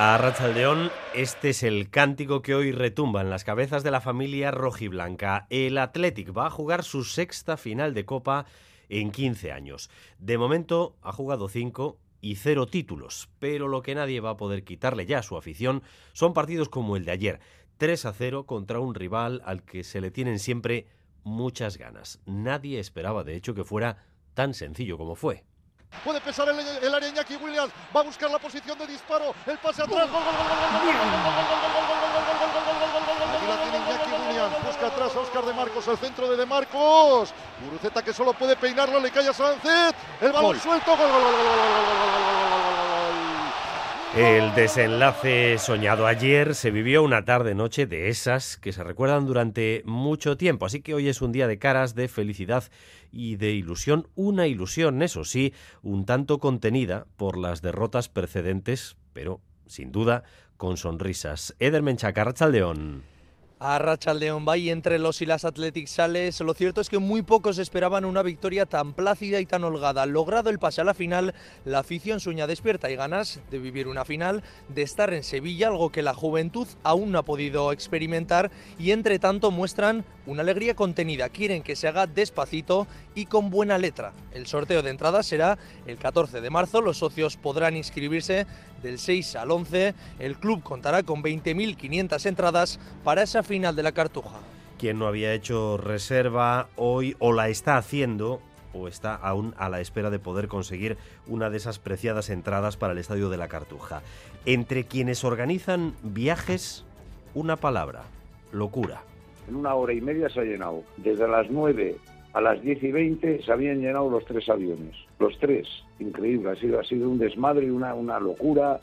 A Rachaldeón, este es el cántico que hoy retumba en las cabezas de la familia rojiblanca. El Athletic va a jugar su sexta final de Copa en 15 años. De momento ha jugado 5 y cero títulos, pero lo que nadie va a poder quitarle ya a su afición son partidos como el de ayer, 3 a 0 contra un rival al que se le tienen siempre muchas ganas. Nadie esperaba, de hecho, que fuera tan sencillo como fue. Puede pesar el, área Iñaki Williams. Va a buscar la posición de disparo. El pase atrás. Gol, gol, gol, Aquí la tiene Iñaki Williams. Busca atrás a Oscar de Marcos. El centro de De Marcos. Guruceta que solo puede peinarlo. Le cae a Sánchez. El balón suelto. Gol, El desenlace soñado ayer se vivió una tarde-noche de esas que se recuerdan durante mucho tiempo, así que hoy es un día de caras, de felicidad y de ilusión, una ilusión, eso sí, un tanto contenida por las derrotas precedentes, pero sin duda con sonrisas. Eder Menchaca, Rachaldeón. A Rachaldeón Bay entre los y las Athletic Sales, lo cierto es que muy pocos esperaban una victoria tan plácida y tan holgada. Logrado el pase a la final, la afición sueña despierta y ganas de vivir una final, de estar en Sevilla, algo que la juventud aún no ha podido experimentar y entre tanto muestran una alegría contenida. Quieren que se haga despacito y con buena letra. El sorteo de entradas será el 14 de marzo, los socios podrán inscribirse del 6 al 11. El club contará con 20.500 entradas para esa final de la Cartuja. Quien no había hecho reserva hoy o la está haciendo o está aún a la espera de poder conseguir una de esas preciadas entradas para el Estadio de la Cartuja. Entre quienes organizan viajes, una palabra, locura. En una hora y media se ha llenado. Desde las 9 a las 10 y 20 se habían llenado los tres aviones. Los tres. Increíble. Ha sido, ha sido un desmadre y una, una locura.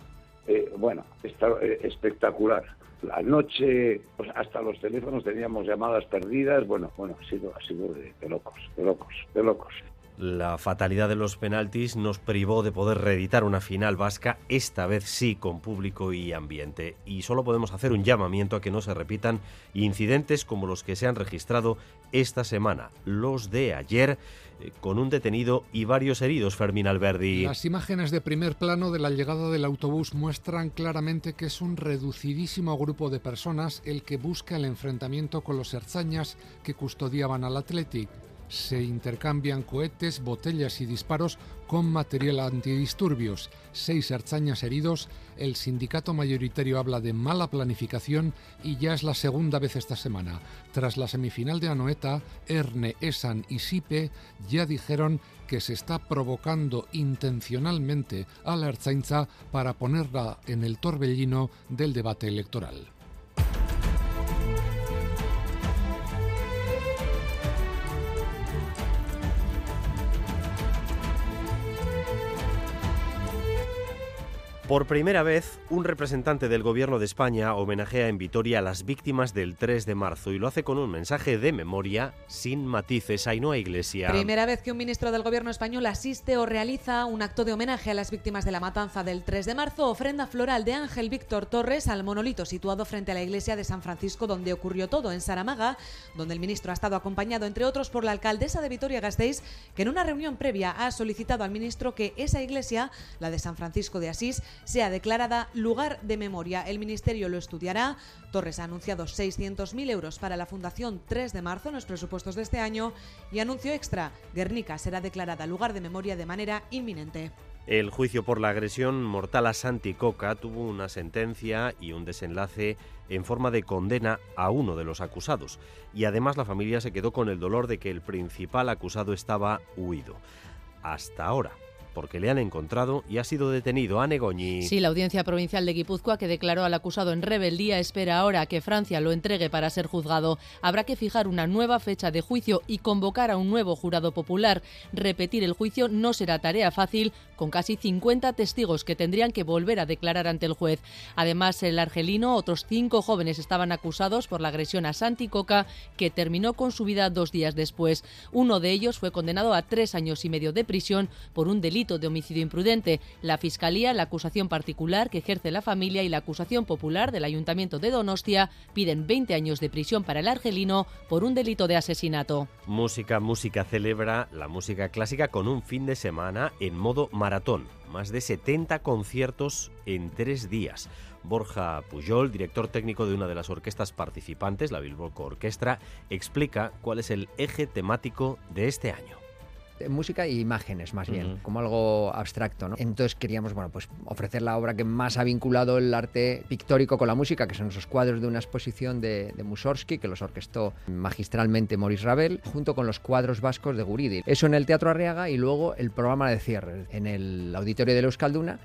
Eh, bueno, está, eh, espectacular. La noche, pues hasta los teléfonos teníamos llamadas perdidas. Bueno, bueno, ha sido, ha sido de, de locos, de locos, de locos. La fatalidad de los penaltis nos privó de poder reeditar una final vasca, esta vez sí con público y ambiente. Y solo podemos hacer un llamamiento a que no se repitan incidentes como los que se han registrado esta semana, los de ayer, eh, con un detenido y varios heridos, Fermín Alberdi. Las imágenes de primer plano de la llegada del autobús muestran claramente que es un reducidísimo grupo de personas el que busca el enfrentamiento con los herzañas que custodiaban al Athletic se intercambian cohetes, botellas y disparos con material antidisturbios. Seis archañas heridos, el sindicato mayoritario habla de mala planificación y ya es la segunda vez esta semana. Tras la semifinal de Anoeta, Erne, Esan y Sipe ya dijeron que se está provocando intencionalmente a la Ertzaintza para ponerla en el torbellino del debate electoral. Por primera vez, un representante del Gobierno de España homenajea en Vitoria a las víctimas del 3 de marzo y lo hace con un mensaje de memoria sin matices. Ainhoa Iglesia. Primera vez que un ministro del Gobierno español asiste o realiza un acto de homenaje a las víctimas de la matanza del 3 de marzo. Ofrenda floral de Ángel Víctor Torres al monolito situado frente a la iglesia de San Francisco donde ocurrió todo, en Saramaga, donde el ministro ha estado acompañado, entre otros, por la alcaldesa de Vitoria-Gasteiz, que en una reunión previa ha solicitado al ministro que esa iglesia, la de San Francisco de Asís, sea declarada lugar de memoria. El Ministerio lo estudiará. Torres ha anunciado 600.000 euros para la Fundación 3 de marzo en los presupuestos de este año y anuncio extra. Guernica será declarada lugar de memoria de manera inminente. El juicio por la agresión mortal a Santi Coca tuvo una sentencia y un desenlace en forma de condena a uno de los acusados. Y además la familia se quedó con el dolor de que el principal acusado estaba huido. Hasta ahora. Porque le han encontrado y ha sido detenido. a Negoñi. Sí, la Audiencia Provincial de Guipúzcoa, que declaró al acusado en rebeldía, espera ahora que Francia lo entregue para ser juzgado. Habrá que fijar una nueva fecha de juicio y convocar a un nuevo jurado popular. Repetir el juicio no será tarea fácil, con casi 50 testigos que tendrían que volver a declarar ante el juez. Además, el argelino, otros cinco jóvenes estaban acusados por la agresión a Santi Coca, que terminó con su vida dos días después. Uno de ellos fue condenado a tres años y medio de prisión por un delito de homicidio imprudente. La Fiscalía, la acusación particular que ejerce la familia y la acusación popular del Ayuntamiento de Donostia piden 20 años de prisión para el argelino por un delito de asesinato. Música, música celebra la música clásica con un fin de semana en modo maratón. Más de 70 conciertos en tres días. Borja Pujol, director técnico de una de las orquestas participantes, la Bilbao Orquestra, explica cuál es el eje temático de este año música e imágenes más bien, como algo abstracto. ¿no? Entonces queríamos bueno, pues ofrecer la obra que más ha vinculado el arte pictórico con la música, que son esos cuadros de una exposición de, de Mussorgsky, que los orquestó magistralmente Maurice Ravel, junto con los cuadros vascos de Guridi. Eso en el Teatro Arriaga y luego el programa de cierre en el Auditorio de la Euskalduna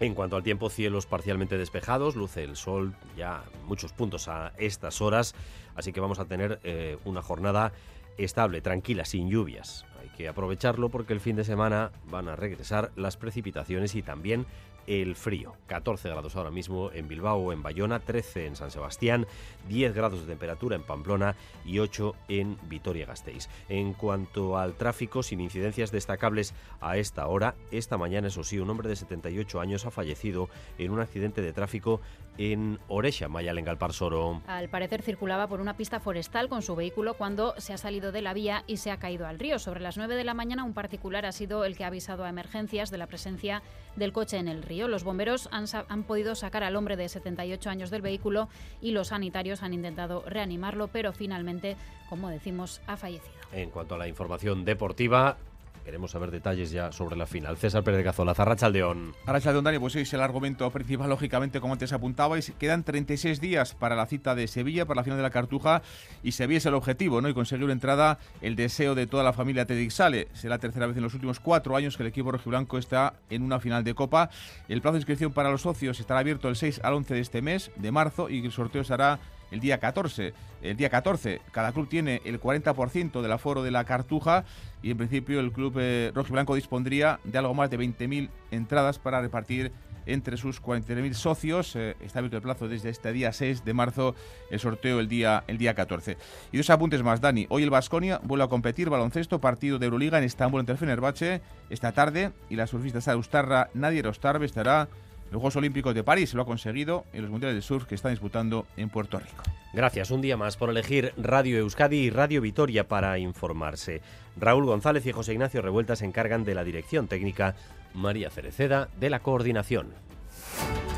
en cuanto al tiempo, cielos parcialmente despejados, luce el sol ya muchos puntos a estas horas, así que vamos a tener eh, una jornada estable, tranquila, sin lluvias. Hay que aprovecharlo porque el fin de semana van a regresar las precipitaciones y también el frío. 14 grados ahora mismo en Bilbao en Bayona, 13 en San Sebastián, 10 grados de temperatura en Pamplona y 8 en Vitoria-Gasteiz. En cuanto al tráfico, sin incidencias destacables a esta hora, esta mañana, eso sí, un hombre de 78 años ha fallecido en un accidente de tráfico en Orecha, Mayal, en Galparsoro. Al parecer circulaba por una pista forestal con su vehículo cuando se ha salido de la vía y se ha caído al río. Sobre las 9 de la mañana, un particular ha sido el que ha avisado a emergencias de la presencia del coche en el río. Los bomberos han, han podido sacar al hombre de 78 años del vehículo y los sanitarios han intentado reanimarlo, pero finalmente, como decimos, ha fallecido. En cuanto a la información deportiva, Queremos saber detalles ya sobre la final. César Pérez de Cazola, Arrachaldeón. Arrachaldeón, Dani, pues es el argumento principal, lógicamente, como antes apuntabais. Quedan 36 días para la cita de Sevilla, para la final de la Cartuja, y Sevilla es el objetivo, ¿no? Y conseguir entrada, el deseo de toda la familia Tedix Sale. Será la tercera vez en los últimos cuatro años que el equipo rojiblanco está en una final de Copa. El plazo de inscripción para los socios estará abierto el 6 al 11 de este mes, de marzo, y el sorteo será el día 14. El día 14, cada club tiene el 40% del aforo de la cartuja y en principio el club eh, rojo y blanco dispondría de algo más de 20.000 entradas para repartir entre sus 43.000 socios. Eh, está abierto el plazo desde este día 6 de marzo, el sorteo el día, el día 14. Y dos apuntes más, Dani. Hoy el Vasconia vuelve a competir baloncesto, partido de Euroliga en Estambul entre el Fenerbahce esta tarde y la surfista Ustarra Nadia Rostarbe estará los Juegos Olímpicos de París lo ha conseguido en los Mundiales de Surf que están disputando en Puerto Rico. Gracias un día más por elegir Radio Euskadi y Radio Vitoria para informarse. Raúl González y José Ignacio Revuelta se encargan de la dirección técnica, María Cereceda de la coordinación.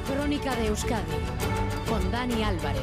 Crónica de Euskadi con Dani Álvarez.